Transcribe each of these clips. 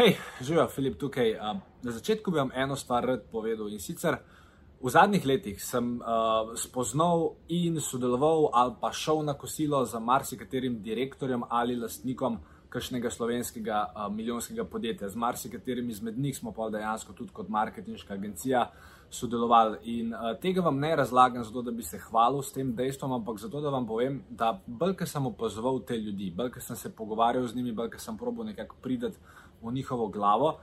Hej, živijo, Filip tukaj. Na začetku bi vam eno stvar rad povedal in sicer v zadnjih letih sem uh, spoznal in sodeloval ali pa šel na kosilo za marsikaterim direktorjem ali lastnikom kakšnega slovenskega uh, milijonskega podjetja. Z marsikaterim izmed njih smo pa dejansko tudi kot marketinška agencija sodelovali. In uh, tega vam ne razlagam zato, da bi se hvalil s tem dejstvom, ampak zato, da vam povem, da bolj, sem opazoval te ljudi, bolj, sem se pogovarjal z njimi, bolj, sem probo nekako prideti v njihovo glavo,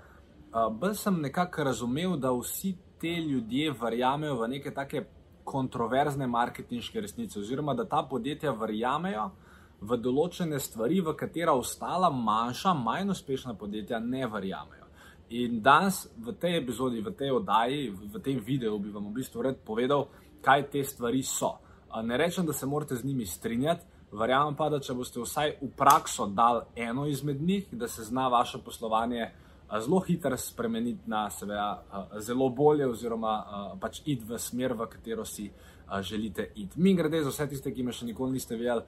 bolj sem nekako razumel, da vsi te ljudje verjamejo v neke take kontroverzne marketinške resnice, oziroma da ta podjetja verjamejo v določene stvari, v katera ostala manjša, manj uspešna podjetja ne verjamejo. In danes v tej epizodi, v tej oddaji, v tem videu bi vam v bistvu rad povedal, kaj te stvari so. Ne rečem, da se morate z njimi strinjati, Verjamem pa, da če boste vsaj v prakso dali eno izmed njih, da se zna vaše poslovanje zelo hitro spremeniti na seveda zelo bolje, oziroma pač id v smer, v katero si želite iti. Mi grede za vse tiste, ki me še nikoli niste videli,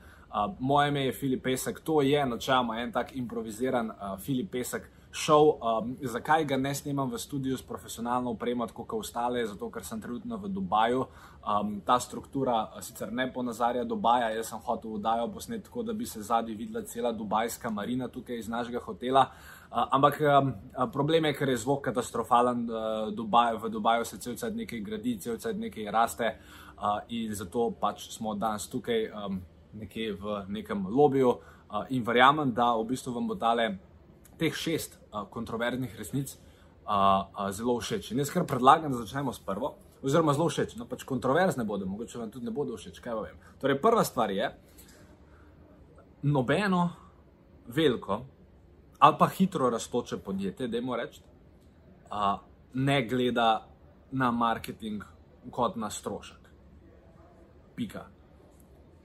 moje ime je Filip Pesek, to je načeloma en tak improviziran Filip Pesek šov. Um, zakaj ga ne snimam v studiu s profesionalno opremo, kot ostale? Zato, ker sem trenutno v Dubaju. Um, ta struktura sicer ne ponazarja Dubaja, jaz sem hotel vdajo posnet tako, da bi se zadnji videla cela dubajska marina tukaj iz našega hotela. Uh, ampak um, problem je, ker je zvok katastrofalen. Uh, Dubaj, v Dubaju se cel cel nekaj gradi, cel cel nekaj raste uh, in zato pač smo danes tukaj um, nekje v nekem lobiju. Uh, in verjamem, da v bistvu vam bo dale teh šest uh, kontroverznih resnic uh, uh, zelo všeč. In jaz kar predlagam, da začnemo s prvo, oziroma zelo všeč. No, pač kontroverzne bodo, mogoče vam tudi ne bodo všeč, kaj vem. Torej, prva stvar je, nobeno veliko ali pa hitro raztoče podjetje, da jim rečem, uh, ne gleda na marketing kot na strošek. Pika.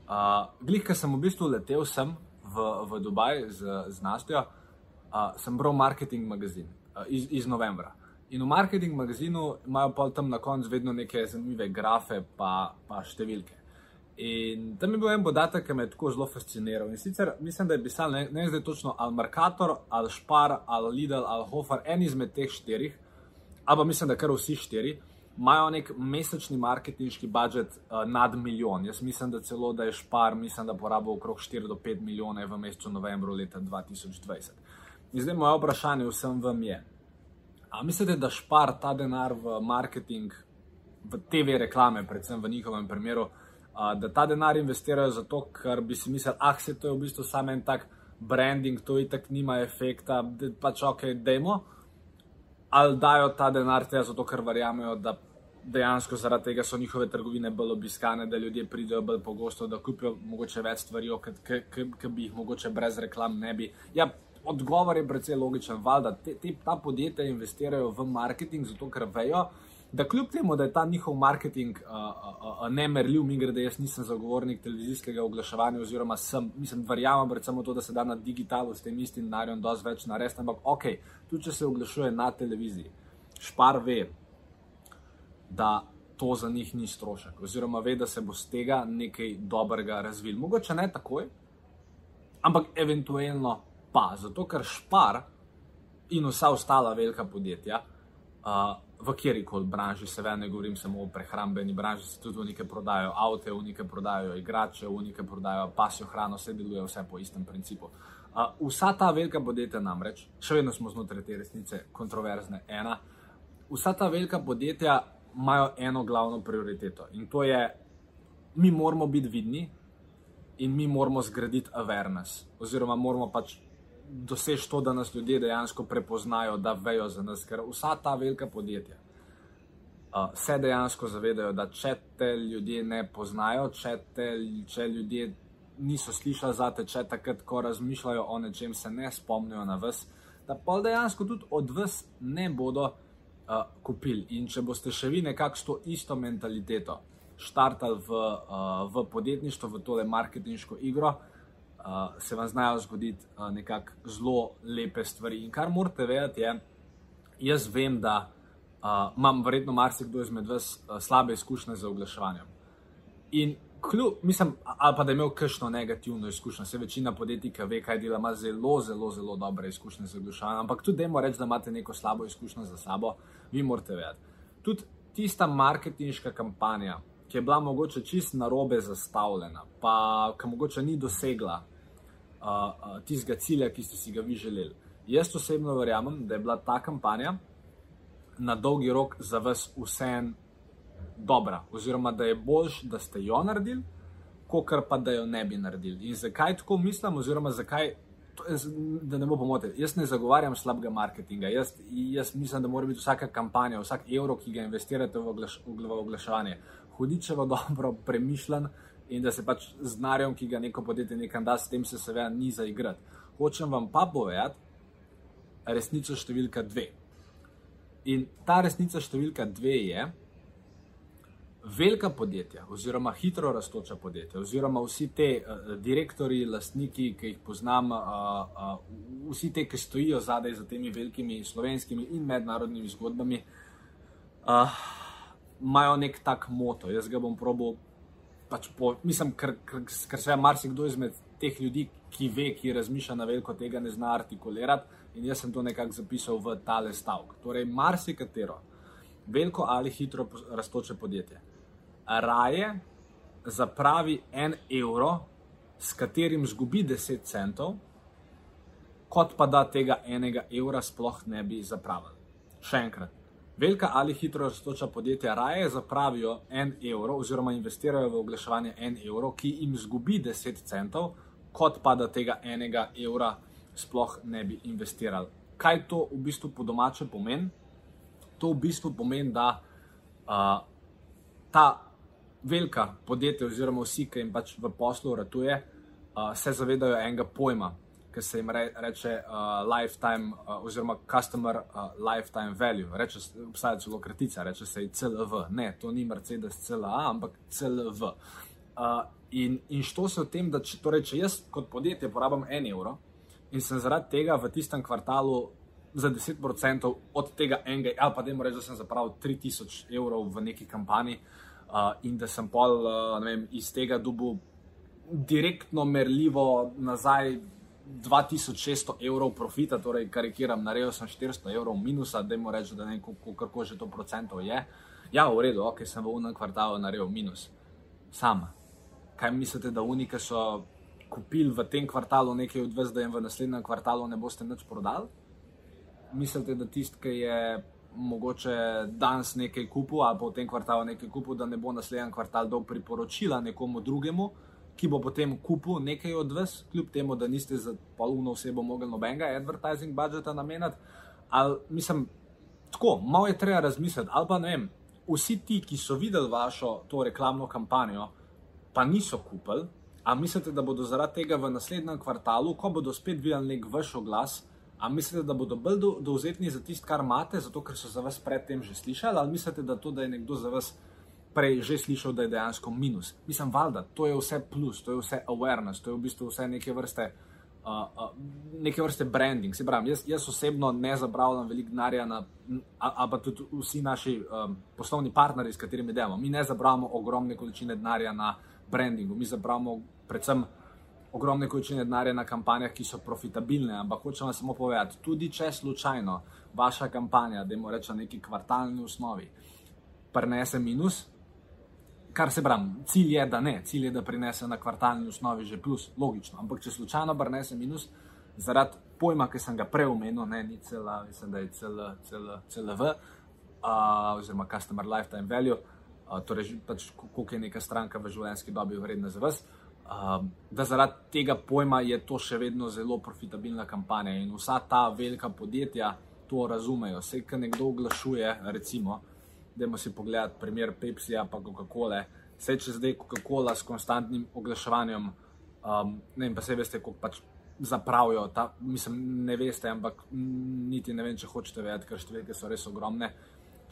Uh, Glih, ker sem v bistvu letel sem v, v Dubaj z, z Nastjo, uh, sem bral marketing magazin uh, iz, iz novembra. In v marketing magazinu imajo pa tam na koncu vedno neke zanimive grafe, pa, pa številke. In tam je bil en podatek, ki me je tako zelo fasciniral. In sicer mislim, da je pisal ne, ne zdaj točno ali Mercator, ali Spar, ali Lidl, ali Hofer, en izmed teh štirih, ali pa mislim, da kar vsi štiri. Imajo nek mesečni marketinški budžet uh, nad milijon. Jaz mislim, da celo da je špar, mislim, da porabijo okrog 4 do 5 milijonov v mesecu novembru leta 2020. In zdaj moje vprašanje vsem vam je, ali mislite, da špar ta denar v marketing, v TV reklame, predvsem v njihovem primeru, da ta denar investirajo zato, ker bi si mislili, ah, se to je v bistvu samo en tak branding, to itak nima efekta, da pač ok, dajmo, ali dajo ta denar tega zato, ker verjamejo, da dejansko zaradi tega so njihove trgovine bolj obiskane, da ljudje pridejo bolj pogosto, da kupijo mogoče več stvari, ki bi jih mogoče brez reklam ne bi. Ja, odgovor je precej logičen. Valjda, te, te, ta podjetja investirajo v marketing, zato ker vejo, da kljub temu, da je ta njihov marketing uh, uh, uh, nemerljiv, mi gre, da jaz nisem zagovornik televizijskega oglaševanja, oziroma sem, mislim, verjamem predvsem to, da se da na digitalu s tem istim denarjem dosti več narediti. Ampak ok, tudi če se oglašuje na televiziji, špar ve, da. To za njih ni strošek, oziroma ve, da se bo z tega nekaj dobrega razvil. Mogoče ne takoj, ampak eventualno pa zato, ker špar in vsa ostala velika podjetja, uh, v kjeri koli branži, seveda ne govorim samo o prehrambeni branži, se tudi v neke prodajo avto, v neke prodajo igrače, v neke prodajo pasjo hrano, vse deluje vse po istem principu. Uh, vsa ta velika podjetja namreč, še vedno smo znotraj te resnice kontroverzne, ena, vsa ta velika podjetja imajo eno glavno prioriteto in to je, mi moramo biti vidni. In mi moramo zgraditi awareness, oziroma moramo pač doseči to, da nas ljudje dejansko prepoznajo, da vejo za nas, ker vsa ta velika podjetja uh, se dejansko zavedajo, da če te ljudje ne poznajo, če, te, če ljudje niso slišali za te, če takrat, ko razmišljajo o nečem, se ne spomnijo na vas, da pa dejansko tudi od vas ne bodo uh, kupili. In če boste še vi nekako s to isto mentaliteto štartali v, uh, v podjetništvo, v tole marketinško igro, uh, se vam znajo zgoditi uh, nekako zelo lepe stvari. In kar morate vedeti, je, jaz vem, da uh, imam verjetno marsikdo izmed vas uh, slabe izkušnje z oglaševanjem. In kljub, mislim, ali pa da je imel kakšno negativno izkušnjo, se večina podjetij, ki ve, kaj dela, ima zelo, zelo, zelo dobre izkušnje z oglaševanjem. Ampak tudi, da reč, da imate neko slabo izkušnjo za sabo, vi morate vedeti. Tudi tista marketinška kampanja, ki je bila mogoče čist narobe zastavljena, pa ki mogoče ni dosegla tistega cilja, ki ste si ga vi želeli. Jaz osebno verjamem, da je bila ta kampanja na dolgi rok za vas vseeno dobra, oziroma da je boljš, da ste jo naredili, kot pa da jo ne bi naredili. In zakaj tako mislim, oziroma zakaj, da ne bo pomote. Jaz ne zagovarjam slabega marketinga. Jaz, jaz mislim, da mora biti vsaka kampanja, vsak evro, ki ga investirate v, oglaš, v oglaševanje, hudičevo dobro premišljen in da se pač z narjem, ki ga neko podjetje nekam da, s tem se seveda ni za igrati. Hočem vam pa povedati resnico številka dve. In ta resnica številka dve je, velika podjetja, oziroma hitro raztoča podjetja, oziroma vsi te uh, direktori, lastniki, ki jih poznam, uh, uh, vsi te, ki stojijo zadaj za temi velikimi slovenskimi in mednarodnimi zgodbami, uh, imajo nek tak moto. Jaz ga bom probo, pač po, mislim, ker, ker, ker se je marsikdo izmed teh ljudi, ki ve, ki razmišlja na veliko, tega ne zna artikulirati. In jaz sem to nekako zapisal v tale stavek. Torej, marsikatero veliko ali hitro raztoče podjetje raje zapravi en evro, s katerim zgubi 10 centov, kot pa da tega enega evra sploh ne bi zapravili. Še enkrat, velika ali hitro raztoča podjetja raje zapravijo en evro oziroma investirajo v oglaševanje en evro, ki jim zgubi 10 centov, kot pa da tega enega evra sploh ne bi investirali. Kaj to v bistvu po domače pomeni? To v bistvu pomeni, da uh, ta velika podjetja, oziroma vsi, ki jim pač v poslu ratuje, uh, se zavedajo enega pojma, ki se jim re, reče uh, lifetime, uh, oziroma customer uh, lifetime value. Reče, obstaja celo kratica, reče se CLV. Ne, to ni Mercedes CLA, ampak CLV. Uh, in, in što se v tem, da če, torej, če jaz kot podjetje porabim en evro in sem zaradi tega v tistem kvartalu. Za 10% od tega enega, ali pa da jim rečem, da sem zapravil 3000 evrov v neki kampanji, uh, in da sem pol uh, vem, iz tega dubu direktno merljivo nazaj 2600 evrov profita, torej karikiram, naredil sem 400 evrov minusa, da jim rečem, da ne vem, kako že to procentov je. Ja, v redu, ok, sem v unem kvartalu naredil minus. Sam. Kaj mislite, da unike so kupili v tem kvartalu nekaj od vas, da jim v naslednjem kvartalu ne boste nič prodali? Mislite, da tisti, ki je mogoče danes nekaj kupil, ali pa v tem kvartalu nekaj kupil, da ne bo naslednji kvartal dal priporočila nekomu drugemu, ki bo potem kupil nekaj od vas, kljub temu, da niste za polno osebo mogli nobenega advertising budžeta nameniti. Ali mislim, tako, malo je treba razmisliti, ali pa ne vem, vsi ti, ki so videli vašo to reklamno kampanjo, pa niso kupili. A mislite, da bodo zaradi tega v naslednjem kvartalu, ko bodo spet videli nek vaš oglas, A mislite, da bodo bolj dovzetni za tisto, kar imate, zato ker so za vas predtem že slišali, ali mislite, da to, da je nekdo za vas prej že slišal, da je dejansko minus? Mislim, valjda, to je vse plus, to je vse awareness, to je v bistvu vse neke vrste. Uh, uh, neke vrste branding. Se pravi, jaz, jaz osebno ne zapravljam veliko denarja, pa tudi vsi naši um, poslovni partnerji, s katerimi delamo. Mi ne zapravljamo ogromne količine denarja na brandingu, mi zapravljamo predvsem ogromne količine denarja na kampanjah, ki so profitabilne, ampak hočem vam samo povedati, tudi če slučajno vaša kampanja, da jim rečem, neki kvartalni osnovi, prenese minus, kar se pravi, cilj je, da ne, cilj je, da prinese na kvartalni osnovi že plus, logično, ampak če slučajno prenese minus, zaradi pojma, ki sem ga prej omenil, ne, ni cela, mislim, da je cel, cel, cel v, uh, oziroma customer lifetime value, uh, torej pač koliko je neka stranka v življenjski dobi vredna za vas. Um, da zaradi tega pojma je to še vedno zelo profitabilna kampanja in vsa ta velika podjetja to razumejo. Vse, kar nekdo oglašuje, recimo, da ima si pogledati primer Pepsi, pa Coca-Cola. Vse, če zdaj Coca-Cola s konstantnim oglaševanjem Um, ne vem, pa se veste, kako pač zapravijo. Ta, mislim, ne veste, ampak niti ne vem, če hočete vedeti, ker številke so res ogromne.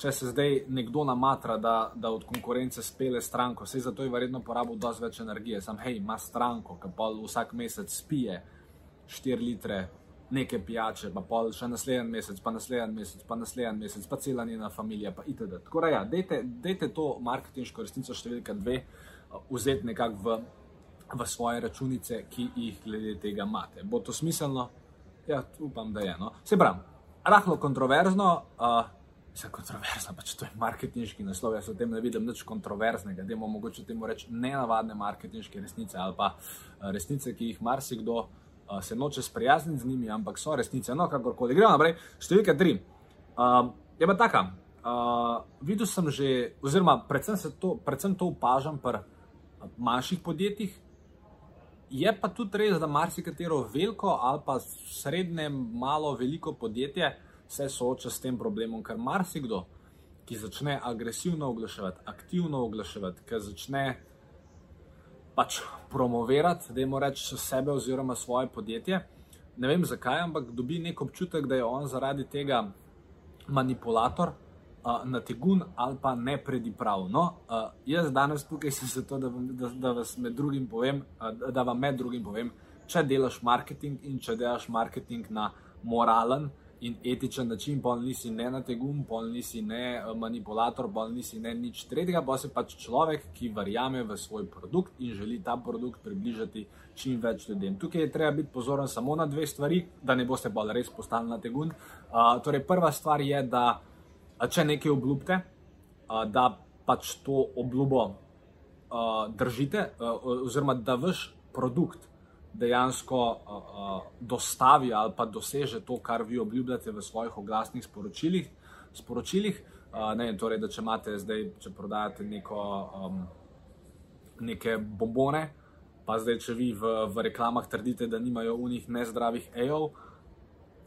Če se zdaj nekdo namatra, da, da od konkurence spele stranko, se zato je verjetno porabil dosti več energije, sam hej, ima stranko, ki pa vsak mesec spije 4 litre neke pijače, pa pol še naslednji mesec, pa naslednji mesec, pa naslednji mesec, pa cela njena družina, pa itd. Tako da, ja, dejte, dejte to marketinško resnico številka dve, vzeti nekako v, v svoje računice, ki jih glede tega imate. Bo to smiselno? Ja, upam, da je. No? Se pravi, rahlo kontroverzno. Uh, Vse kontroverzno, pač to je marketinški naslov. Jaz v tem ne vidim nič kontroverznega, da imamo mogoče temu reči nenavadne marketinške resnice ali pa resnice, ki jih marsikdo uh, se noče sprijazniti z njimi, ampak so resnice. No, kakorkoli. Gremo naprej. Številka tri. Uh, je pa taka. Uh, videl sem že, oziroma predvsem, to, predvsem to opažam pri manjših podjetjih. Je pa tudi res, da marsikatero veliko ali pa srednje, malo, veliko podjetje se sooča s tem problemom, ker marsikdo, ki začne agresivno oglaševati, aktivno oglaševati, ki začne pač promovirati, da jim reče sebe oziroma svoje podjetje. Ne vem zakaj, ampak dobi nek občutek, da je on zaradi tega manipulator, uh, nategun ali pa ne prediprav. No, uh, jaz danes tukaj sem zato, da, da, da, vas med drugim povem, uh, da vam med drugim povem, če delaš marketing in če delaš marketing na moralen, in etičen način, pol nisi ne na tegum, pol nisi ne eh, manipulator, pol nisi ne nič tretjega, pa si pač človek, ki verjame v svoj produkt in želi ta produkt približati čim več ljudem. Tukaj je treba biti pozoren samo na dve stvari, da ne boste bolj res postali na tegun. Uh, torej, prva stvar je, da če nekaj obljubite, uh, da pač to obljubo uh, držite, uh, oziroma da vaš produkt dejansko uh, uh, dostavi ali pa doseže to, kar vi obljubljate v svojih oglasnih sporočilih. sporočilih. Uh, ne, torej, da če imate zdaj, če prodajate neko, um, neke bombone, pa zdaj, če vi v, v reklamah trdite, da nimajo v njih nezdravih EO,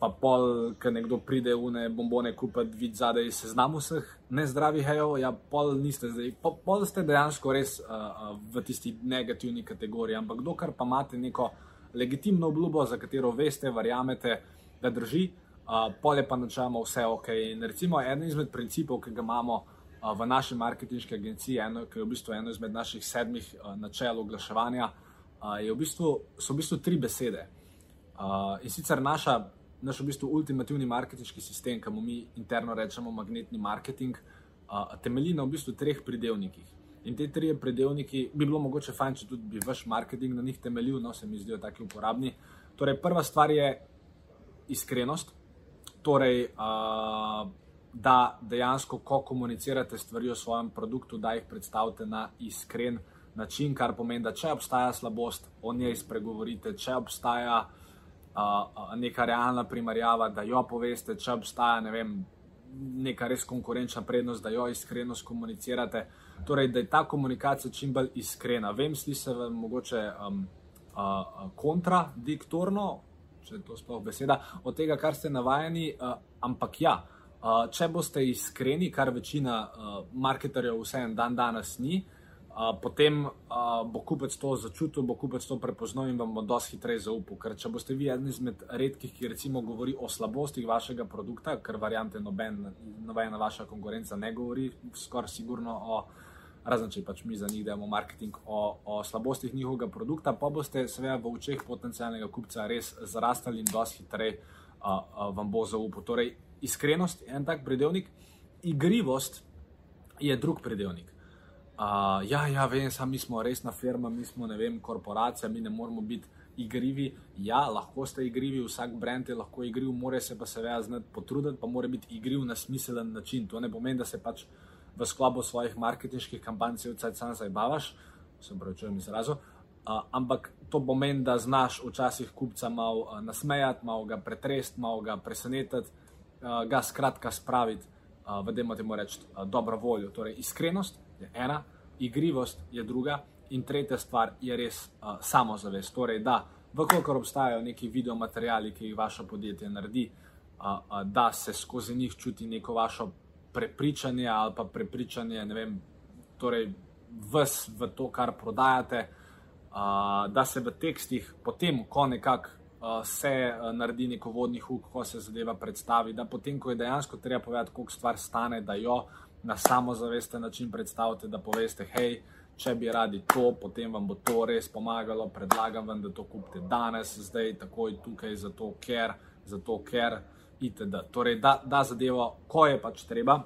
pa pol, ker nekdo pride v ne bombone kupiti, vidi zadaj seznam vseh nezdravih EO, ja, pol niste zdaj, pol, pol ste dejansko res uh, v tisti negativni kategoriji, ampak dokar pa imate neko legitimno obljubo, za katero veste, verjamete, da drži, uh, pol je pa načeloma vse ok. In recimo eden izmed principov, ki ga imamo uh, v naši marketinški agenciji, eno, ki je v bistvu eno izmed naših sedmih uh, načel oglaševanja, uh, v bistvu, so v bistvu tri besede. Uh, in sicer naša naš v bistvu ultimativni marketinški sistem, ki mu mi interno rečemo magnetni marketing, uh, temelji na v bistvu treh pridevnikih. In te tri pridevniki bi bilo mogoče fajn, če tudi bi vaš marketing na njih temeljil, no se mi zdijo tako uporabni. Torej, prva stvar je iskrenost. Torej, uh, da dejansko, ko komunicirate stvari o svojem produktu, da jih predstavite na iskren način, kar pomeni, da če obstaja slabost, o njej spregovorite, če obstaja uh, neka realna primerjava, da jo poveste, če obstaja ne vem, neka res konkurenčna prednost, da jo iskreno komunicirate. Torej, da je ta komunikacija čim bolj iskrena. Vem, sliši se vam mogoče um, uh, kontradiktorno, če je to sploh beseda, od tega, kar ste navajeni, uh, ampak ja. Uh, če boste iskreni, kar večina uh, marketerjev vseeno dan danes ni, uh, potem uh, bo kupec to začutil, bo kupec to prepoznal in vam bo dosti hitreje zaupal. Ker če boste vi eden izmed redkih, ki recimo govori o slabostih vašega produkta, ker variante noben, nobena vaša konkurenca ne govori, skoraj sigurno o. Razen če pač mi za njih delamo marketing o, o slabostih njihovega produkta, pa boste seveda v očeh potencijalnega kupca res zrastali in dosti hitreje uh, uh, vam bo zaupal. Torej, iskrenost je en tak predelnik, igrivost je drug predelnik. Uh, ja, ja, vem, sami mi smo resna firma, mi smo ne vem, korporacija, mi ne moramo biti igrivi. Ja, lahko ste igrivi, vsak brand je lahko igriv, mora se pa seveda znati potruditi, pa mora biti igriv na smiselen način. To ne pomeni, da se pač v sklopu svojih marketinških kampanj vse sam zabavaš, se pravi, če mi zrazu. Uh, ampak to pomeni, da znaš včasih kupca malo uh, nasmejati, malo ga pretresti, malo ga presenetiti, uh, ga skratka spraviti, uh, vedemo temu reči, uh, dobro voljo, torej iskrenost je ena, igrivost je druga, in tretja stvar je res uh, samozavest. Torej, da, vkolikor obstajajo neki video materiali, ki jih vaše podjetje naredi, uh, uh, da se skozi njih čuti neko vaše prepričanje ali pa prepričanje, ne vem, torej, vs v to, kar prodajate. uh, da se v tekstih, potem, ko nekako se naredi neko vodni huk, ko se zadeva predstavi, da potem, ko je dejansko treba povedati, koliko stvar stane, da jo na samozavesten način predstavite, da poveste, hej. Če bi radi to, potem vam bo to res pomagalo. Predlagam vam, da to kupite danes, zdaj, takoj tukaj, zato ker, zato ker, itd. Torej, da, da zadevo, ko je pač treba,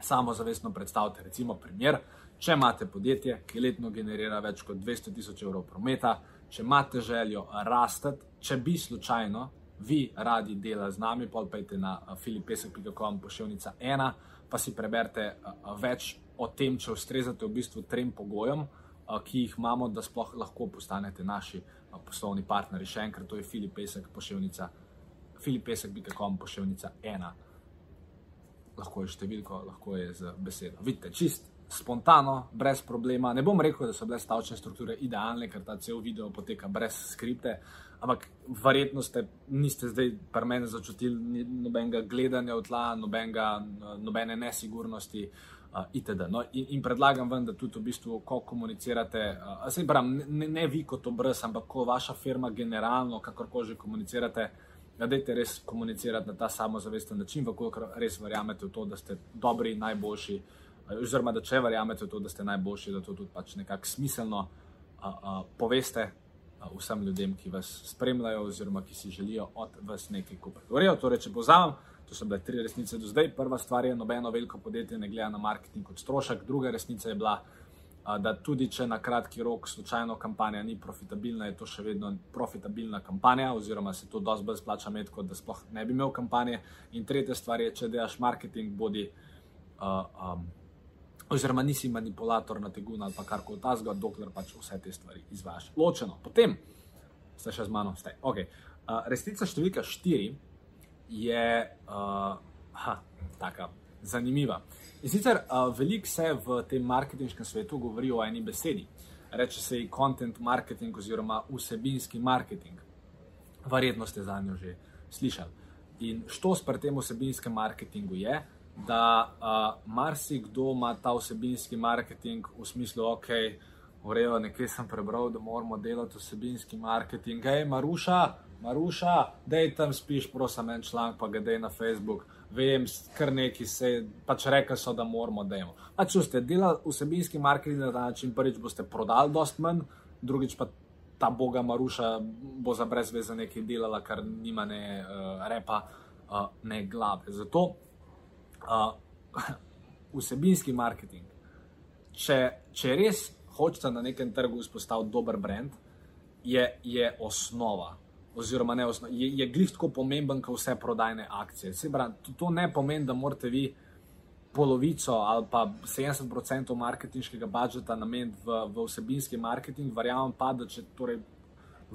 samozavestno predstavite. Recimo, primer, če imate podjetje, ki letno generira več kot 200 tisoč evrov prometa, če imate željo rasti, če bi slučajno vi radi delali z nami, polpejte na filipesek.com pošiljnica 1, pa si preberite več o tem, če ustrezate v bistvu trem pogojem, ki jih imamo, da sploh lahko postanete naši poslovni partnerji. Še enkrat, to je filipesek pošiljnica, filipesek.com pošiljnica 1. Lahko je številko, lahko je z besedo. Vidite, čist spontano, brez problema. Ne bom rekel, da so bile stavčne strukture idealne, ker ta cel video poteka brez skripte, ampak verjetno ste, niste zdaj pri meni začutili nobenega gledanja v tla, nobenega, nobene nesigurnosti. Uh, itd. No, in, in predlagam vam, da tudi v bistvu, ko komunicirate, uh, se pravi, ne, ne vi kot obraz, ampak ko vaša firma generalno, kakorkoli že komunicirate, da dajte res komunicirati na ta samozavesten način, vkolikor res verjamete v to, da ste dobri, najboljši, uh, oziroma da če verjamete v to, da ste najboljši, da to tudi pač nekako smiselno uh, uh, poveste vsem ljudem, ki vas spremljajo, oziroma ki si želijo od vas nekaj kupiti. Torej, če povzamem. To so bile tri resnice do zdaj. Prva stvar je, nobeno veliko podjetje ne gleda na marketing kot strošek. Druga resnica je bila, da tudi če na kratki rok slučajno kampanja ni profitabilna, je to še vedno profitabilna kampanja, oziroma se to dosti bolj splača med, kot da sploh ne bi imel kampanje. In tretja stvar je, če delaš marketing, bodi. Uh, um, Oziroma, nisi manipulator na tegu ali kar koli ta zgod, dokler pač vse te stvari izvajaš. Ločeno, potem ste še z mano, ste. Okay. Uh, resnica številka štiri je uh, ha, taka zanimiva. In sicer uh, veliko se v tem marketinškem svetu govori o eni besedi. Reče se ji content marketing oziroma vsebinski marketing. Verjetno ste za njo že slišali. In što s pri tem vsebinskem marketingu je, da uh, marsikdo ima ta vsebinski marketing v smislu, ok, urejo, nekaj sem prebral, da moramo delati vsebinski marketing. Hej, Maruša, Maruša, da je tam spiš, prosim, en članek, pa ga dej na Facebook. Vem, kar neki se pač reka so, da moramo delati. Pač, če ste delali vsebinski marketing na ta način, prvič boste prodali dost manj, drugič pa ta boga Maruša bo za brezveze nekaj delala, kar nima ne uh, repa, uh, ne glave. Zato uh, vsebinski marketing, če, če res hočete na nekem trgu vzpostaviti dober brand, je, je osnova oziroma ne, je, je glih tako pomemben, kot vse prodajne akcije. Pravi, to, to ne pomeni, da morate vi polovico ali pa 70% marketinškega budžeta nameniti v, v vsebinski marketing. Verjamem pa, da če torej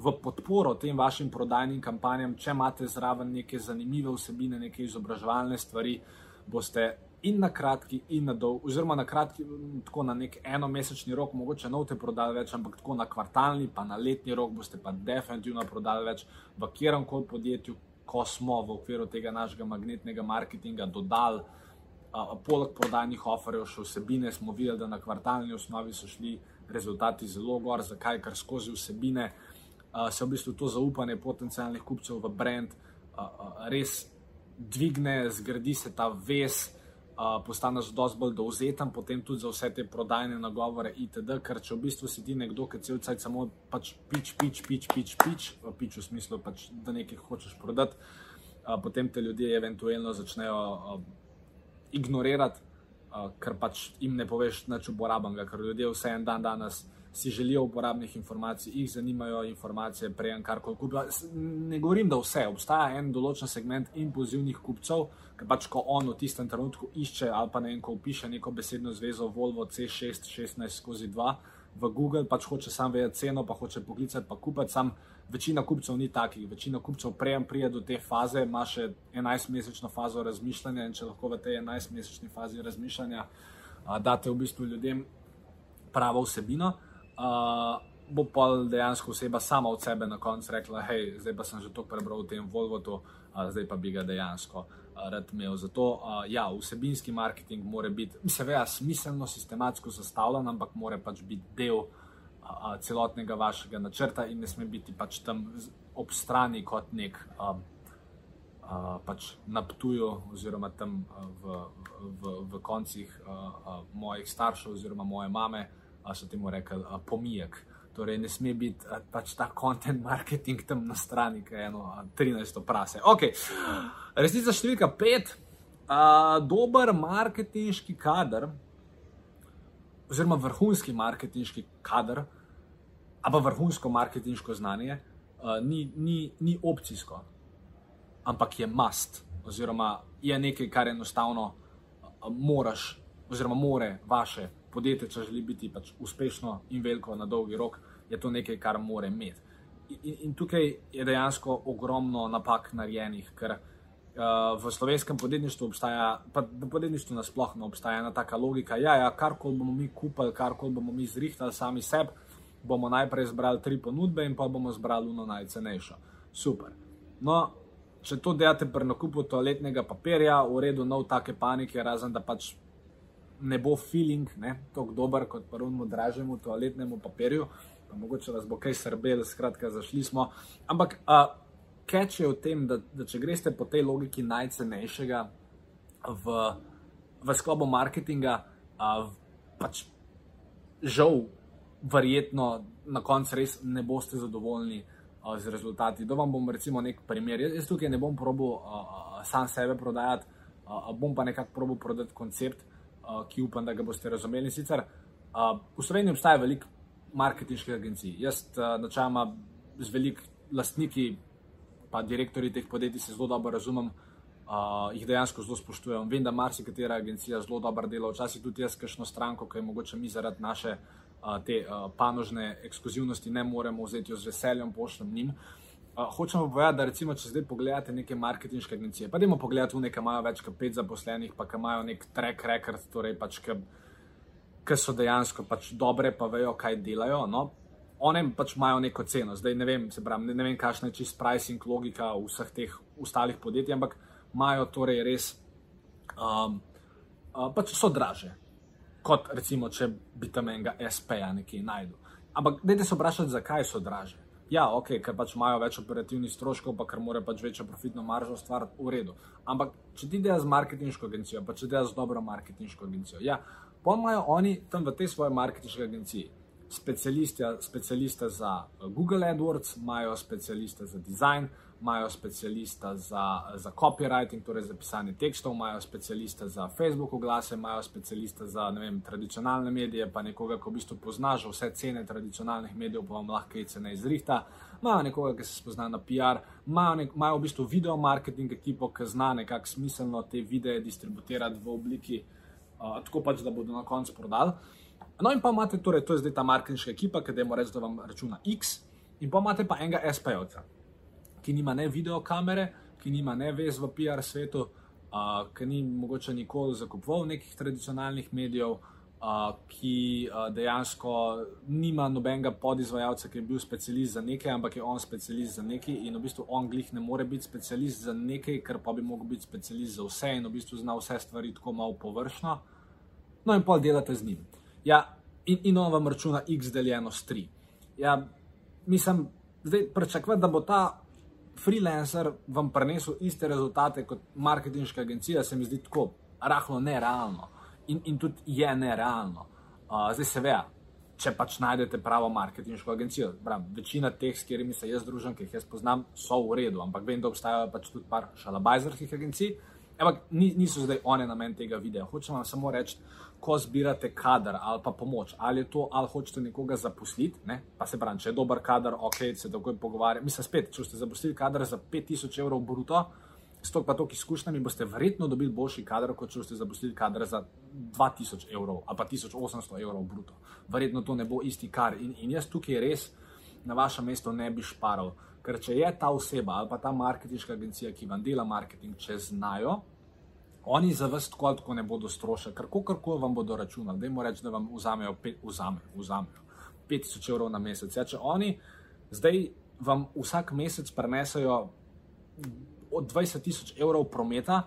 v podporo tem vašim prodajnim kampanjam, če imate zraven neke zanimive vsebine, neke izobraževalne stvari, boste in na kratki, in na dolgi, oziroma na kratki, tako na nek enomesečni rok, mogoče ne boste prodali več, ampak tako na kvartalni, pa na letni rok boste pa definitivno prodali več v kjerem koli podjetju, ko smo v okviru tega našega magnetnega marketinga dodali. Uh, poleg prodajnih oferjev, še vsebine, smo videli, da na kvartalni osnovi so šli rezultati zelo gor. Zakaj? Ker skozi vsebine uh, se v bistvu to zaupanje potencijalnih kupcev v brand uh, uh, res dvigne, zgradi se ta vez, postaneš dosti bolj dovzeten, potem tudi za vse te prodajne nagovore itd. Ker če v bistvu si ti nekdo, ki cel cel cel samo pač pič, pič, pič, pič, pič, pič v smislu, pač, da nekaj hočeš prodati, potem te ljudje eventualno začnejo ignorirati, ker pač jim ne poveš nič uporabnega, ker ljudje vse en dan danes si želijo uporabnih informacij, jih zanimajo informacije, prejem kar koli kupijo. Ne govorim, da vse, obstaja en določen segment impulzivnih kupcev, ki pač ko on v tistem trenutku išče ali pa ne vem, ko piše neko besedno zvezo Volvo C6 16 skozi 2 v Google, pač hoče sam vedeti ceno, pa hoče poklicati, pa kupiti sam. Večina kupcev ni takih, večina kupcev prejem prije do te faze, ima še 11-mesečno fazo razmišljanja in če lahko v tej 11-mesečni fazi razmišljanja date v bistvu ljudem pravo vsebino, uh, bo pa dejansko oseba sama od sebe na koncu rekla: hej, zdaj pa sem že to prebral v tem Volvotu, uh, zdaj pa bi ga dejansko uh, rad imel. Zato, uh, ja, vsebinski marketing mora biti, seveda, smiselno, sistematsko zastavljen, ampak mora pač biti del a, celotnega vašega načrta in ne sme biti pač tam ob strani kot nek. A, pač na Ptuju, oziroma tam v, v, v koncih uh, mojih staršev, oziroma moje mame, uh, so temu rekli uh, pomijek. Torej, ne sme biti uh, pač ta content marketing tam na strani, ki je eno uh, 13 prase. Okay. Resnica številka 5. Uh, dober marketinški kader, oziroma vrhunski marketinški kader, ali pa vrhunsko marketinško znanje, uh, ni, ni, ni opcijsko ampak je must, oziroma je nekaj, kar enostavno moraš, oziroma more vaše podjetje, če želi biti pač uspešno in veliko na dolgi rok, je to nekaj, kar mora imeti. In, in tukaj je dejansko ogromno napak narejenih, ker uh, v slovenskem podjetništvu obstaja, pa v podjetništvu nasplošno obstaja ena taka logika, da ja, ja, karkoli bomo mi kupili, karkoli bomo mi zrihtali sami sebi, bomo najprej zbrali tri ponudbe in pa bomo zbrali uno najcenejšo. Super. No, če to delate pri nakupu toaletnega papirja, v redu, nov take panike, razen da pač ne bo feeling tako dober kot prvemu dražjemu toaletnemu papirju, pa mogoče vas bo kaj srbel, skratka, zašli smo. Ampak keč je v tem, da, da če greste po tej logiki najcenejšega v, v sklopu marketinga, a, pač žal, verjetno na koncu res ne boste zadovoljni z rezultati. Da vam bom recimo nek primer. Jaz, jaz tukaj ne bom probil uh, sam sebe prodajati, uh, bom pa nekako probil prodati koncept, uh, ki upam, da ga boste razumeli. Sicer uh, v Sloveniji obstaja veliko marketinških agencij. Jaz uh, načeloma z velik lastniki, pa direktori teh podjetij se zelo dobro razumem. Uh, jih dejansko zelo spoštujem. Vem, da marsikatera agencija zelo dobro dela, včasih tudi jaz, kakšno stranko, ki je mogoče mi zaradi naše uh, te panožne ekskluzivnosti ne moremo vzeti z veseljem, pošljem njim. Hočemo povedati, da recimo, če zdaj pogledate neke marketinške agencije, pa dajmo pogledati v neke, ki imajo več kot pet zaposlenih, pa imajo nek track record, torej pač, ki so dejansko pač dobre, pa vejo, kaj delajo. No? One pač imajo neko ceno, zdaj ne vem, se pravi, ne, ne vem, kakšna je čist pricing logika vseh teh ostalih podjetij, ampak imajo torej res, um, uh, pač so draže kot recimo, če bi tam enega SP-ja nekje najdel. Ampak, dajte se vprašati, zakaj so draže. Ja, ok, ker pač imajo več operativnih stroškov, pa ker morajo pač večjo profitno maržo stvariti v redu. Ampak, če ti delaš z marketinško agencijo, pa če delaš z dobro marketinško agencijo, ja, pa imajo oni tam v tej svoji marketinški agenciji specialiste za Google AdWords, imajo specialiste za design, imajo specialista za, za copywriting, torej za pisanje tekstov, imajo specialista za Facebook oglase, imajo specialista za vem, tradicionalne medije, pa nekoga, ki v bistvu pozna že vse cene tradicionalnih medijev, pa vam lahko cene izrihta. Imajo nekoga, ki se spozna na PR, imajo, nek, imajo v bistvu video marketing ekipo, ki zna nekako smiselno te videe distribuirati v obliki, uh, tako pač, da bodo na koncu prodali. No, in pa imate, torej, to je zdaj ta marketinška ekipa, ki da ima reči, da vam računa X, in pa imate pa enega SP-ovca ki nima ne videokamere, ki nima ne vez v PR svetu, uh, ki ni mogoče nikoli zakupoval nekih tradicionalnih medijev, uh, ki uh, dejansko nima nobenega podizvajalca, ki je bil specialist za nekaj, ampak je on specialist za nekaj in v bistvu on glih ne more biti specialist za nekaj, ker pa bi lahko bil specialist za vse in v bistvu zna vse stvari tako malo površno. No, in pol delate z njim. Ja, in, in on vam računa x deljeno s 3. Ja, mislim, zdaj pričakovati, da bo ta freelancer vam prinesel iste rezultate kot marketinška agencija, se mi zdi tako rahlo nerealno. In, in tudi je nerealno. Uh, zdaj se ve, če pač najdete pravo marketinško agencijo. Bram, večina teh, s katerimi se jaz družim, ki jih jaz poznam, so v redu, ampak vem, da obstajajo pač tudi par šalabajzerskih agencij. Ampak niso zdaj one namen tega videa. Hočem vam samo reči, ko zbirate kader ali pa pomoč, ali je to, ali hočete nekoga zaposliti, ne? pa se pravi, če je dober kader, ok, se takoj pogovarjate. Mislim, spet, če ste zaposlili kader za 5000 evrov bruto, s to pa toliko izkušnjami, boste verjetno dobili boljši kader, kot če ste zaposlili kader za 2000 evrov ali pa 1800 evrov bruto. Verjetno to ne bo isti kar. In, in jaz tukaj res na vašem mestu ne bi šparal. Ker če je ta oseba ali pa ta marketinška agencija, ki vam dela marketing, če znajo, Oni za vas tako ali tako ne bodo strošili, kar koli vam bodo računali. Da jim reč, da vam vzamejo, pet, vzamejo, vzamejo 5000 evrov na mesec. Ja, če oni zdaj vam vsak mesec prenesajo od 20 tisoč evrov prometa,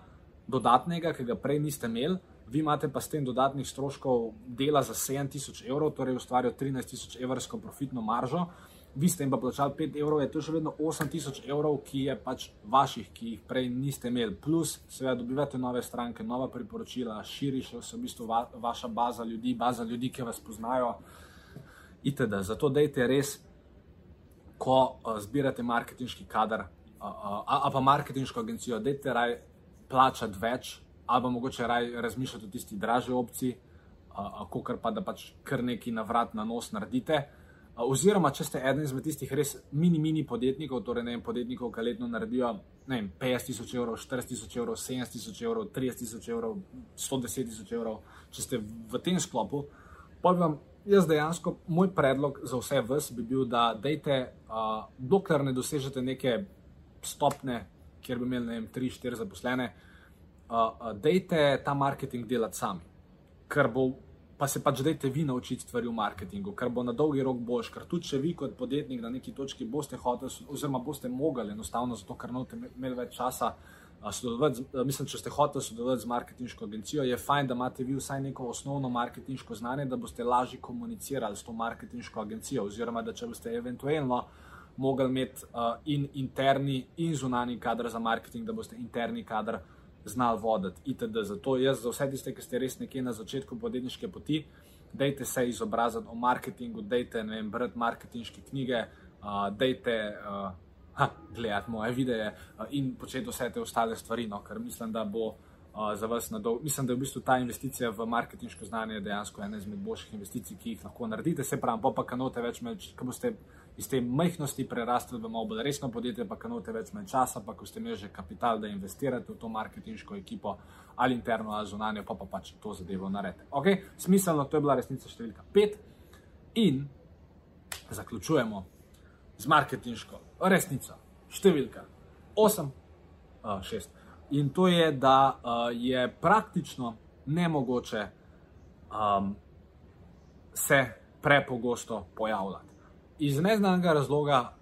dodatnega, ki ga prej niste imeli, vi imate pa s tem dodatnih stroškov dela za 7000 evrov, torej ustvarjajo 13000 evrsko profitno maržo, vi ste jim pa plačali 5 evrov, je to še vedno 8000 evrov, ki je pač vaših, ki jih prej niste imeli. Plus, seveda, dobivate nove stranke, nova priporočila, širi se v bistvu va, vaša baza ljudi, baza ljudi, ki vas poznajo. Itd. Zato dejte res, ko uh, zbirate marketinški kader uh, uh, ali pa marketinško agencijo, dejte raj plačati več, ali pa mogoče raj razmišljati o tisti dražji opciji, uh, uh, kot pa da pač kar neki na vrat na nos naredite. Oziroma, če ste eden izmed tistih res mini, mini podjetnikov, torej ne vem, podjetnikov, ki letno naredijo vem, 50 tisoč evrov, 40 tisoč evrov, 70 tisoč evrov, 30 tisoč evrov, 110 tisoč evrov, če ste v tem sklopu, pa bi vam jaz dejansko, moj predlog za vse vas bi bil, da dejte, uh, dokler ne dosežete neke stopne, kjer bi imeli, ne vem, 3-4 zaposlene, uh, dejte ta marketing delati sami, ker bo pa se pač dajte vi naučiti stvari v marketingu, kar bo na dolgi rok boljš. Ker tudi če vi kot podjetnik na neki točki boste hoteli, oziroma boste mogli enostavno, zato ker note imeli več časa. Mislim, če ste hoteli sodelovati z marketinško agencijo, je fajn, da imate vi vsaj neko osnovno marketinško znanje, da boste lažje komunicirali s to marketinško agencijo. Oziroma, da če boste eventualno mogli imeti uh, in interni in zunani kader za marketing, da boste interni kader uh, znali voditi, itd. Zato jaz, za vse tiste, ki ste res nekje na začetku podjetniške poti, dejte se izobraziti o marketingu, dejte, ne vem, brati marketinške knjige, uh, dejte uh, gledati moje videe uh, in početi vse te ostale stvari, no, ker mislim, da bo uh, za vas na dolgo. Mislim, da je v bistvu ta investicija v marketinško znanje dejansko ena izmed boljših investicij, ki jih lahko naredite. Se pravi, pa pa kanote več, ko boste iz te majhnosti prerastel v malo bolj resno podjetje, pa kanote več manj časa, pa ko ste imeli že kapital, da investirate v to marketinško ekipo ali interno ali zunanjo, pa pa pač to zadevo naredite. Ok, smiselno, to je bila resnica številka 5 in zaključujemo z marketinško resnico številka 8, 6. In to je, da uh, je praktično nemogoče um, se prepogosto pojavljati iz neznanega razloga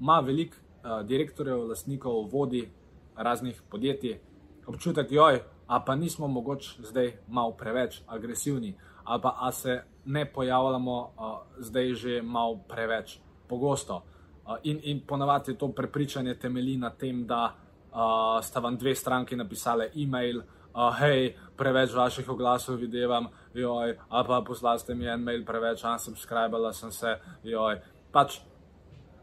ima veliko direktorjev, lastnikov, vodi raznih podjetij občutek, joj, a pa nismo mogoče zdaj malo preveč agresivni, ali pa a se ne pojavljamo a, zdaj že malo preveč pogosto. A, in, in ponavadi to prepričanje temelji na tem, da a, sta vam dve stranki napisali e-mail, uh, hej, preveč vaših oglasov videvam, joj, a pa poslali ste mi en mail preveč, unsubscribala sem se, joj. Pač,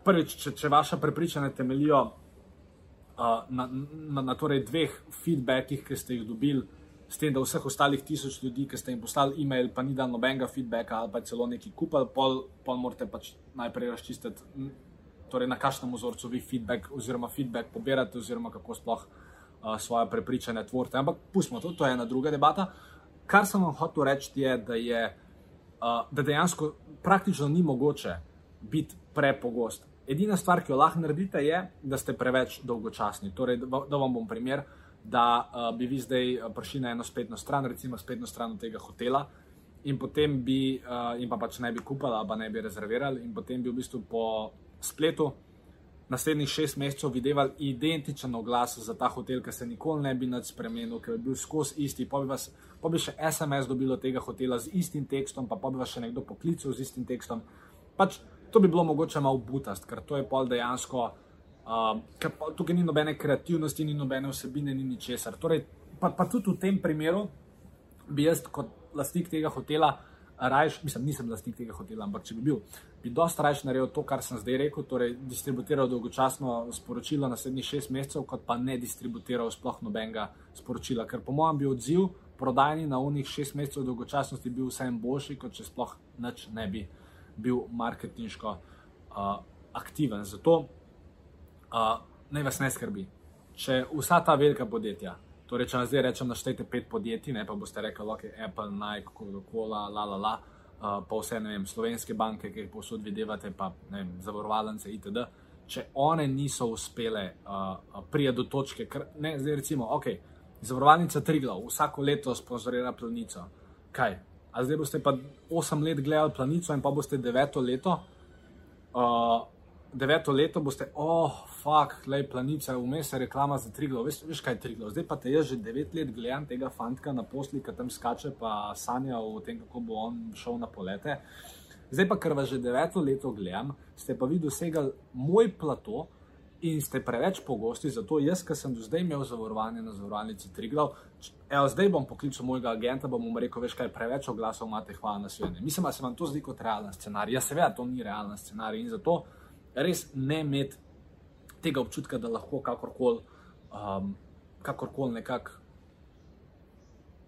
prvič, če, če vaša prepričanja temeljijo uh, na, na, na torej dveh feedbackih, ki ste jih dobili, s tem, da vseh ostalih tisoč ljudi, ki ste jim poslali e-mail, pa ni dal nobenega feedbacka ali pa celo neki kupal, pol, pol morate pač najprej razčistiti, torej na kakšnem vzorcu vi feedback oziroma feedback pobirate oziroma kako sploh svoje prepričanje tvorite. Ampak pustimo to, to je ena druga debata. Kar sem vam hotel reči, je, da je da dejansko praktično ni mogoče biti prepogost. Edina stvar, ki jo lahko naredite, je, da ste preveč dolgočasni. Torej, da, vam bom primer, da bi vi zdaj prišli na eno spletno stran, recimo spletno stran tega hotela. In potem bi, in pa pač ne bi kupili, pa ne bi rezervirali, in potem bi v bistvu po spletu naslednjih šest mesecev videli identičen oglas za ta hotel, ki se nikoli ne bi nad spremenil, ker bi bil skozi isti. Pa bi, vas, pa bi še SMS dobilo tega hotela z istim tekstom, pa, pa bi vas še nekdo poklical z istim tekstom. Pač to bi bilo mogoče malo butast, ker to je pol dejansko. Uh, tukaj ni nobene kreativnosti, ni nobene vsebine, ni ničesar. Torej, pa, pa tudi v tem primeru bi jaz, kot lastnik tega hotela, rajš, mislim, nisem lastnik tega hotela, ampak če bi bil, bi dosta raje naredil to, kar sem zdaj rekel, torej distributiral dolgočasno sporočilo naslednjih šest mesecev, kot pa ne distributiral sploh nobenega sporočila. Ker po mojem bi odziv prodajni na unih šest mesecev dolgočasnosti bil vsem boljši, kot če sploh nič ne bi bil marketinško uh, aktiven. Zato uh, naj vas ne skrbi. Če vsa ta velika podjetja, torej če zdaj rečem, naštejte pet podjetij, ne pa boste rekli, ok, Apple, Nike, Coca-Cola, la la la pa vse ne vem, slovenske banke, ki jih posod vidite, pa ne vem, zavarovalnice itd. Če one niso uspele uh, priti do točke, ker ne, zdaj recimo, ok, zavarovalnica Triglav vsako leto sponzorira planico. Kaj? A zdaj boste pa 8 let gledali planico in pa boste 9 leto. Uh, deveto leto boste, oh, fuck, lej planica, vmes je reklama za Triglo. Veš, veš kaj je Triglo? Zdaj pa te jaz že devet let gledam tega fantka na posli, ki tam skače, pa sanja o tem, kako bo on šel na polete. Zdaj pa, ker vas že deveto leto gledam, ste pa vi dosegali moj plato in ste preveč pogosti, zato jaz, ki sem do zdaj imel zavarovanje na zavarovalnici Triglav, evo, zdaj bom poklical mojega agenta, bom mu rekel, veš kaj, preveč oglasov imate, hvala na svetu. Mislim, da se vam to zdi kot realen scenarij. Ja, seveda, to ni realen scenarij in zato res ne imeti tega občutka, da lahko kakorkoli um, kakorkol nekako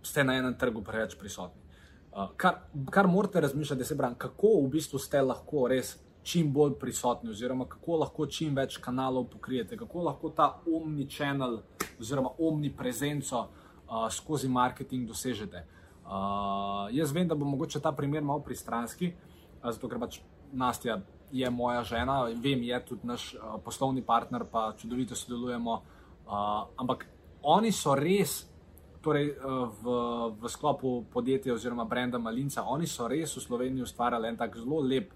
ste na enem trgu preveč prisotni. Uh, kar, kar morate razmišljati, da se pravi, kako v bistvu ste lahko res čim bolj prisotni, oziroma kako lahko čim več kanalov pokrijete, kako lahko ta omni channel oziroma omni prezenco uh, skozi marketing dosežete. Uh, jaz vem, da bo mogoče ta primer malo pristranski, uh, zato ker pač Nastja je moja žena, vem, je tudi naš uh, poslovni partner, pa čudovito sodelujemo. Uh, ampak oni so res, torej uh, v, v sklopu podjetja oziroma brenda Malinca, oni so res v Sloveniji ustvarjali en tak zelo lep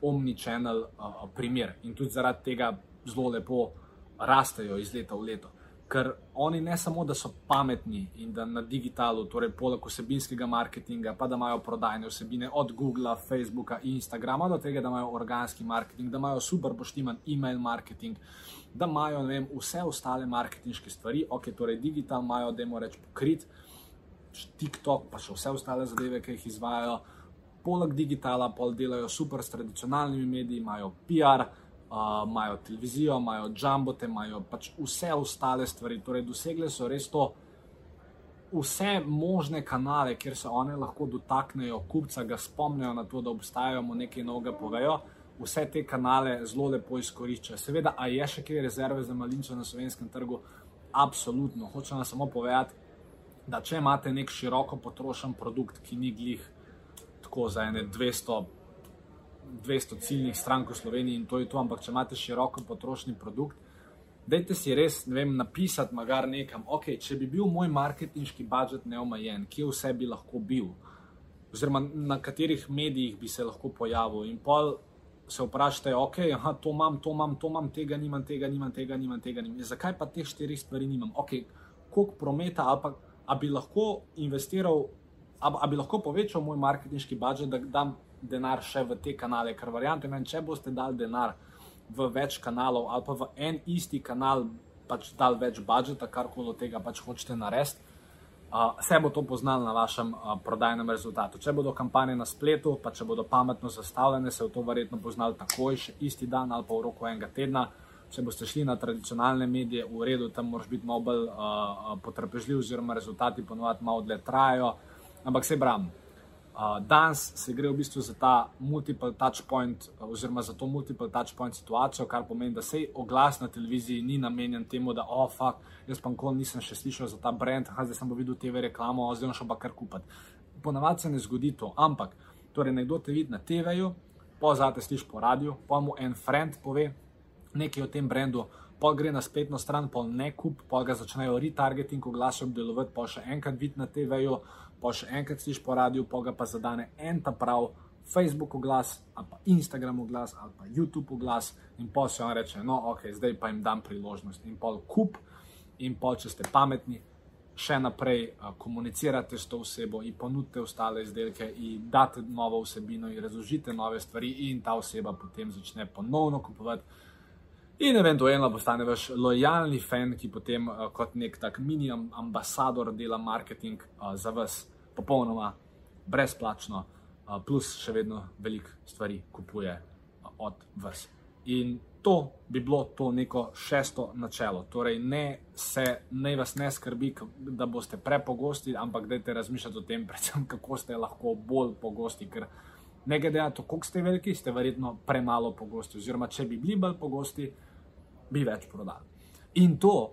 omni-channel uh, primer in tudi zaradi tega zelo lepo rastejo iz leta v leto. Ker oni ne samo, da so pametni in da na digitalu, torej poleg vsebinskega marketinga, pa da imajo prodajne vsebine od Google, Facebooka in Instagrama, do tega, da imajo organski marketing, da imajo super poštiman e-mail marketing, da imajo vem, vse ostale marketinške stvari, ok, torej digital imajo, da jim rečemo, pokrit, TikTok, pa še vse ostale zadeve, ki jih izvajo poleg digitala, pa delajo super s tradicionalnimi mediji, imajo PR, uh, imajo televizijo, imajo jumbote, imajo pač vse ostale stvari. Torej, dosegle so res to. Vse možne kanale, kjer se one lahko dotaknejo kupca, ga spomnijo na to, da obstajajo, mu nekaj novega povejo, vse te kanale zelo lepo izkoriščajo. Seveda, a je še kaj rezerve za malinčo na slovenskem trgu? Absolutno. Hočem vam samo povedati, da če imate nek široko potrošen produkt, ki ni glih tako za ene 200, 200 ciljnih strank v Sloveniji in to je to, ampak če imate široko potrošni produkt, dajte si res vem, napisati, magar nekam, ok, če bi bil moj marketinški budžet neomajen, kje vse bi lahko bil, oziroma na katerih medijih bi se lahko pojavil. In pol se vprašajte, ok, aha, to imam, to imam, to imam, tega nimam, tega nimam, tega nimam, tega nimam. Zakaj pa teh štirih stvari nimam? Ok, koliko prometa ali pa. A bi lahko investiral ali bi lahko povečal moj marketinški budžet, da dam denar še v te kanale, ker verjamem, če boste dali denar v več kanalov ali pa v en isti kanal, pač dal več budžeta, karkoli od tega pač hočete narediti. Uh, se bo to poznalo na vašem uh, prodajnem rezultatu. Če bodo kampanje na spletu, pa če bodo pametno zastavljene, se bo to verjetno poznalo takoj, še isti dan ali pa v roku enega tedna. Če boste šli na tradicionalne medije, v redu, tam moraš biti malo bolj uh, potrpežljiv, oziroma rezultati ponovadi malo dlje trajajo. Ampak se bram. Danes se gre v bistvu za ta multiple touch point, oziroma za to multiple touch point situacijo, kar pomeni, da se oglas na televiziji ni namenjen temu, da, oh, fuck, jaz pa nikoli nisem še slišal za ta brand, ha, zdaj sem pa videl TV reklamo, zdaj šel pa kar kupiti. Ponavadi se ne zgodi to, ampak, torej, nekdo te vidi na TV-ju, pozate sliš po radiju, pa mu en friend pove nekaj o tem brendu, pa gre na spletno stran, pa ne kup, pa ga začnejo retargeting oglasov delovati, pa še enkrat vidi na TV-ju pa še enkrat slišiš po radiju, pa ga pa zadane en ta prav Facebook oglas, ali pa Instagram oglas, ali pa YouTube oglas, in pa se on reče, no, ok, zdaj pa jim dam priložnost. In pa kup, in pa če ste pametni, še naprej uh, komunicirate s to osebo in ponudite ostale izdelke, in date novo vsebino, in razložite nove stvari, in ta oseba potem začne ponovno kupovati. In eventualno postane vaš lojalni fan, ki potem uh, kot nek tak mini ambasador dela marketing uh, za vas, popolnoma brezplačno, uh, plus še vedno veliko stvari kupuje uh, od vas. In to bi bilo to neko šesto načelo. Torej, ne, se, ne vas ne skrbi, da boste prepogosti, ampak dajte razmišljati o tem, predvsem kako ste lahko bolj pogosti. Ker ne glede na to, koliko ste veliki, ste verjetno premalo pogosti. Oziroma, če bi bili bolj pogosti, bi več prodali. In to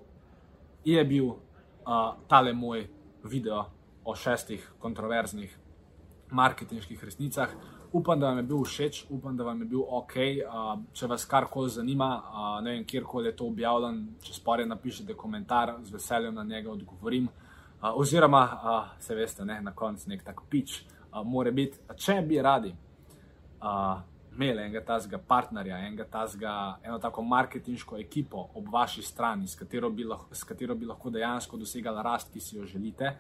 je bil uh, tale moj video o šestih kontroverznih marketinških resnicah. Upam, da vam je bil všeč, upam, da vam je bil ok. Uh, če vas karkoli zanima, uh, ne vem, kjerkoli je to objavljen, če spore napišite komentar, z veseljem na njega odgovorim. Uh, oziroma, uh, se veste, ne, na koncu nek tak pič, uh, more biti, če bi radi uh, imeli enega tazga partnerja, enega tazga, eno tako marketinško ekipo ob vaši strani, s katero bi lahko, katero bi lahko dejansko dosegali rast, ki si jo želite.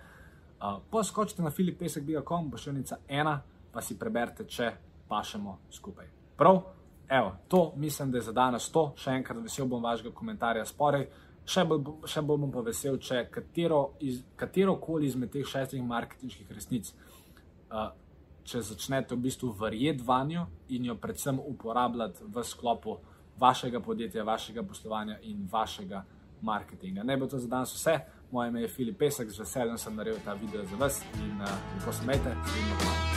Uh, Poskočite na filipesek.com, bo še enica ena, pa si preberite, če pašemo skupaj. Prav, evo, to mislim, da je za danes to. Še enkrat vesel bom vašega komentarja sporej. Še bolj, še bolj bom pa vesel, če katero, iz, katero koli izmed teh šestih marketinških resnic, uh, če začnete v bistvu verjeti vanjo in jo predvsem uporabljati v sklopu vašega podjetja, vašega poslovanja in vašega marketinga. Ne bo to za danes vse. Moje ime je Filip Pesek, z veseljem sem naredil ta video za vas in uh, lepo smete in pa čau.